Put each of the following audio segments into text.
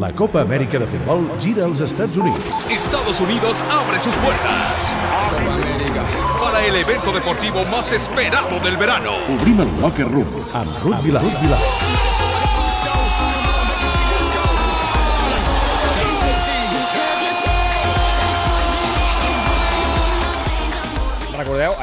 La Copa Amèrica de Futbol gira als Estats Units. Estados Unidos abre sus puertas para el evento deportivo más esperado del verano. Obrim el Locker Room amb Ruth Vilar.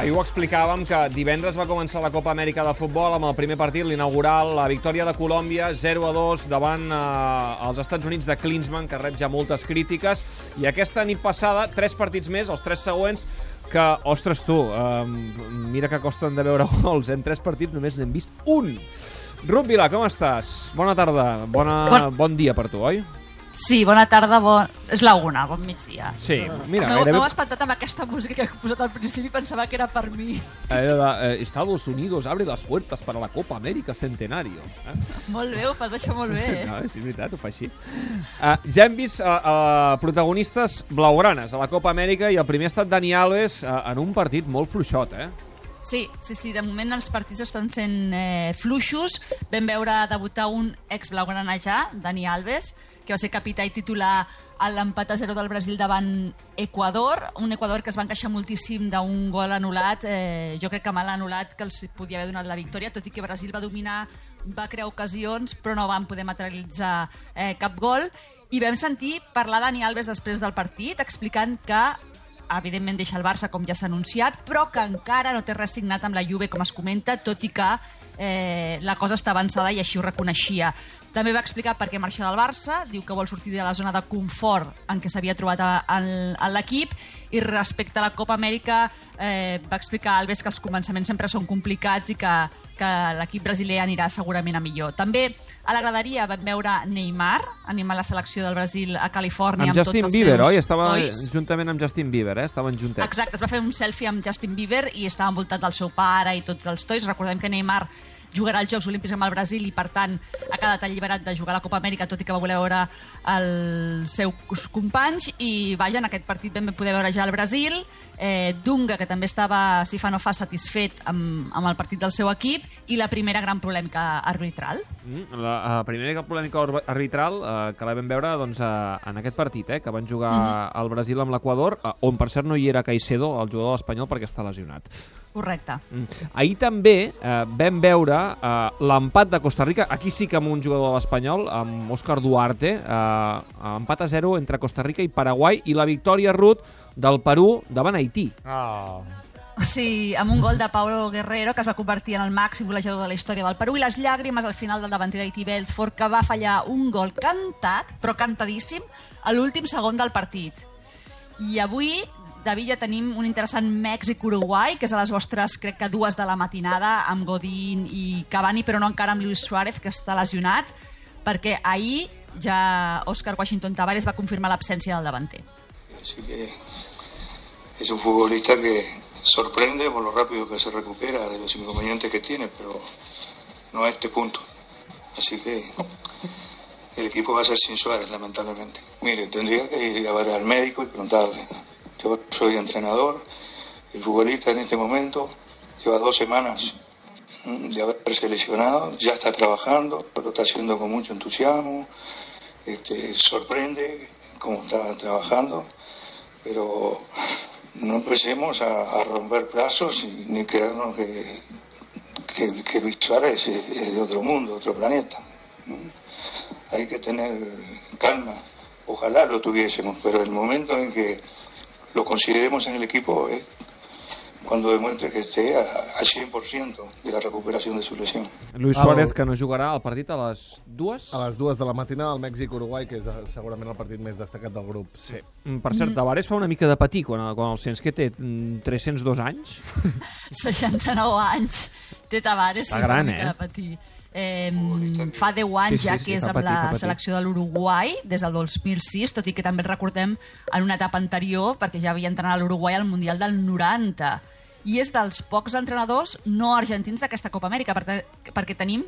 Ahir ho explicàvem que divendres va començar la Copa Amèrica de Futbol amb el primer partit, l'inaugural, la victòria de Colòmbia, 0 a 2 davant eh, els Estats Units de Klinsmann, que rep ja moltes crítiques, i aquesta nit passada, tres partits més, els tres següents, que, ostres tu, eh, mira que costen de veure gols, en tres partits només n'hem vist un. Ruth Vila, com estàs? Bona tarda, bona, Bon- bon dia per tu, oi? Sí, bona tarda, bon... és la una, bon migdia. Sí, mira, M'heu gairebé... espantat amb aquesta música que he posat al principi pensava que era per mi. Eh, de, eh, Estados Unidos abre las puertas para la Copa América Centenario. Eh? Molt bé, ho fas això molt bé. No, és veritat, ho fa així. Uh, ja hem vist uh, uh, protagonistes blaugranes a la Copa Amèrica i el primer ha estat Dani Alves uh, en un partit molt fluixot, eh? Sí, sí, sí, de moment els partits estan sent eh, fluixos. Vam veure debutar un ex-blaugrana ja, Dani Alves, que va ser capità i titular a l'empat a 0 del Brasil davant Equador, un Equador que es va encaixar moltíssim d'un gol anul·lat, eh, jo crec que mal anul·lat, que els podia haver donat la victòria, tot i que Brasil va dominar, va crear ocasions, però no van poder materialitzar eh, cap gol. I vam sentir parlar Dani Alves després del partit, explicant que evidentment deixa el Barça, com ja s'ha anunciat, però que encara no té res signat amb la Juve, com es comenta, tot i que eh, la cosa està avançada i així ho reconeixia. També va explicar per què marxa del Barça, diu que vol sortir de la zona de confort en què s'havia trobat a, a l'equip, i respecte a la Copa Amèrica eh, va explicar Alves que els començaments sempre són complicats i que, que l'equip brasiler anirà segurament a millor. També a la graderia vam veure Neymar, animant la selecció del Brasil a Califòrnia Amb amb, Justin tots els Bieber, seus oi? Estava toys. juntament amb Justin Bieber, eh? Estaven juntets. Exacte, es va fer un selfie amb Justin Bieber i estava envoltat del seu pare i tots els tois. Recordem que Neymar jugarà als Jocs Olímpics amb el Brasil i, per tant, ha quedat alliberat de jugar a la Copa Amèrica, tot i que va voler veure els seus companys. I, vaja, en aquest partit vam poder veure ja el Brasil, eh, Dunga, que també estava, si fa no fa, satisfet amb, amb el partit del seu equip, i la primera gran polèmica arbitral. Mm, la, la primera polèmica arbitral eh, que la vam veure doncs, eh, en aquest partit, eh, que van jugar Mhm. al Brasil amb l'Equador, eh, on per cert no hi era Caicedo, el jugador espanyol, perquè està lesionat. Correcte. Mm. Ahir també eh, vam veure eh, l'empat de Costa Rica, aquí sí que amb un jugador de l'Espanyol, amb Òscar Duarte, eh, empat a 0 entre Costa Rica i Paraguai, i la victòria Ruth del Perú davant Haití. Sí, amb un gol de Paulo Guerrero, que es va convertir en el màxim golejador de la història del Perú, i les llàgrimes al final del davanter d'Haití Belfort, que va fallar un gol cantat, però cantadíssim, a l'últim segon del partit. I avui, David, ja tenim un interessant Mèxic-Uruguai, que és a les vostres, crec que dues de la matinada, amb Godín i Cavani, però no encara amb Luis Suárez, que està lesionat, perquè ahir ja Oscar Washington Tavares va confirmar l'absència del davanter. Así que es un futbolista que sorprende por lo rápido que se recupera de los inconvenientes que tiene, pero no a este punto. Así que el equipo va a ser sin Suárez, lamentablemente. Mire, tendría que ir a ver al médico y preguntarle. Soy entrenador, el futbolista en este momento lleva dos semanas mm, de haberse lesionado, ya está trabajando, lo está haciendo con mucho entusiasmo, este, sorprende cómo está trabajando, pero no empecemos a, romper plazos ni creernos que, que, que Luis Suárez es, de otro mundo, otro planeta. Hay que tener calma, ojalá lo tuviésemos, pero el momento en que lo consideremos en el equipo es cuando demuestre que esté al 100% de la recuperación de su lesión. Luis El- Suárez, que no jugarà al partit a les dues. A les dues de la matinada, el Mèxic-Uruguai, que és eh, segurament el partit més destacat del grup. Sí. Mm, Per cert, Tavares fa una mica de patir quan, quan el sents que té mm, 302 anys. 69 anys té Tavares, Està sí, gran, una mica eh? de patir. Eh, fa 10 anys Sí, sí, ja sí, que és fa amb patir, la selecció de l'Uruguai des del 2006, tot i que també el recordem en una etapa anterior perquè ja havia entrenat a l'Uruguai al Mundial del 90 i és dels pocs entrenadors no argentins d'aquesta Copa Amèrica. Perquè, perquè tenim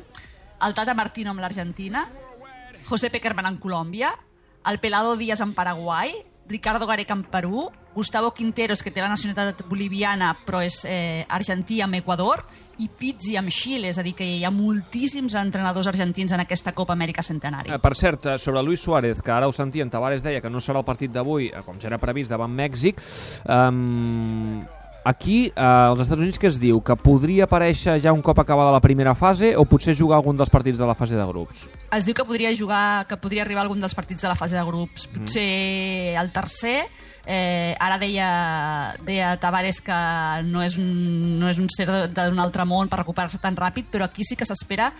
el Tata Martino amb l'Argentina José Pekerman en Colòmbia el Pelado Díaz en Paraguai Ricardo Gareca en Perú Gustavo Quinteros, que té la nacionalitat boliviana, però és eh, argentí amb Equador, i Pizzi amb Xile, és a dir, que hi ha moltíssims entrenadors argentins en aquesta Copa Amèrica Centenari. Eh, per cert, eh, sobre Luis Suárez, que ara ho sentíem, Tavares deia que no serà el partit d'avui, eh, com ja era previst, davant Mèxic, um, aquí, eh, als Estats Units, què es diu? Que podria aparèixer ja un cop acabada la primera fase o potser jugar algun dels partits de la fase de grups? Es diu que podria jugar, que podria arribar algun dels partits de la fase de grups, potser el tercer. Eh, ara deia, deia Tavares que no és un, no és un ser d'un altre món per recuperar-se tan ràpid, però aquí sí que s'espera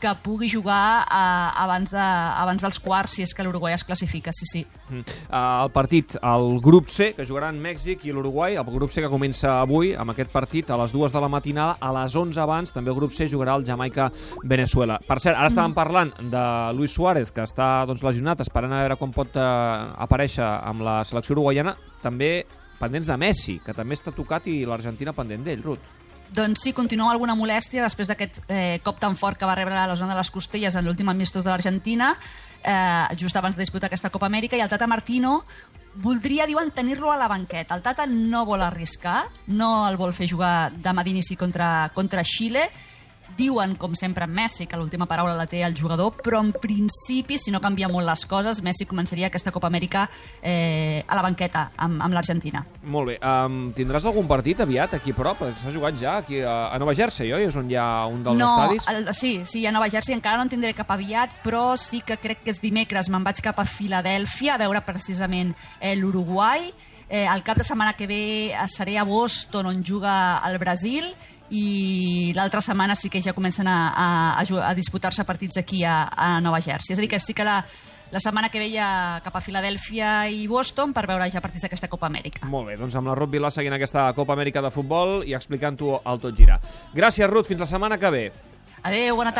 que pugui jugar eh, abans, de, abans dels quarts si és que l'Uruguai es classifica, sí, sí. Mm. Uh, el partit, el grup C, que jugaran Mèxic i l'Uruguai, el grup C que comença avui, amb aquest partit, a les dues de la matinada, a les 11 abans, també el grup C jugarà el Jamaica-Venezuela. Per cert, ara estàvem parlant de Luis Suárez, que està doncs, lesionat, esperant a veure com pot uh, aparèixer amb la selecció uruguaiana, també pendents de Messi, que també està tocat i l'Argentina pendent d'ell, Ruth. Doncs sí, continua alguna molèstia després d'aquest eh, cop tan fort que va rebre a la zona de les costelles en l'últim amistós de l'Argentina, eh, just abans de disputar aquesta Copa Amèrica, i el Tata Martino voldria, diuen, tenir-lo a la banqueta. El Tata no vol arriscar, no el vol fer jugar demà d'inici contra, contra Xile, diuen, com sempre, Messi, que l'última paraula la té el jugador, però en principi, si no canvia molt les coses, Messi començaria aquesta Copa Amèrica eh, a la banqueta amb, amb l'Argentina. Molt bé. Um, tindràs algun partit aviat aquí a prop? S'ha jugat ja aquí a, a Nova Jersey, oi? És on hi ha un dels no, estadis? el, sí, sí, a Nova Jersey encara no en tindré cap aviat, però sí que crec que és dimecres. Me'n vaig cap a Filadèlfia a veure precisament eh, l'Uruguai. Eh, el cap de setmana que ve eh, seré a Boston, on juga el Brasil, i l'altra setmana sí que ja comencen a, a, a, a disputar-se partits aquí a, a Nova Jersey. És a dir, que sí que la, la setmana que ve ja cap a Filadèlfia i Boston per veure ja partits d'aquesta Copa Amèrica. Molt bé, doncs amb la Ruth Vilà seguint aquesta Copa Amèrica de Futbol i explicant-ho al tot girar. Gràcies, Ruth. Fins la setmana que ve. Adéu, bona tarda.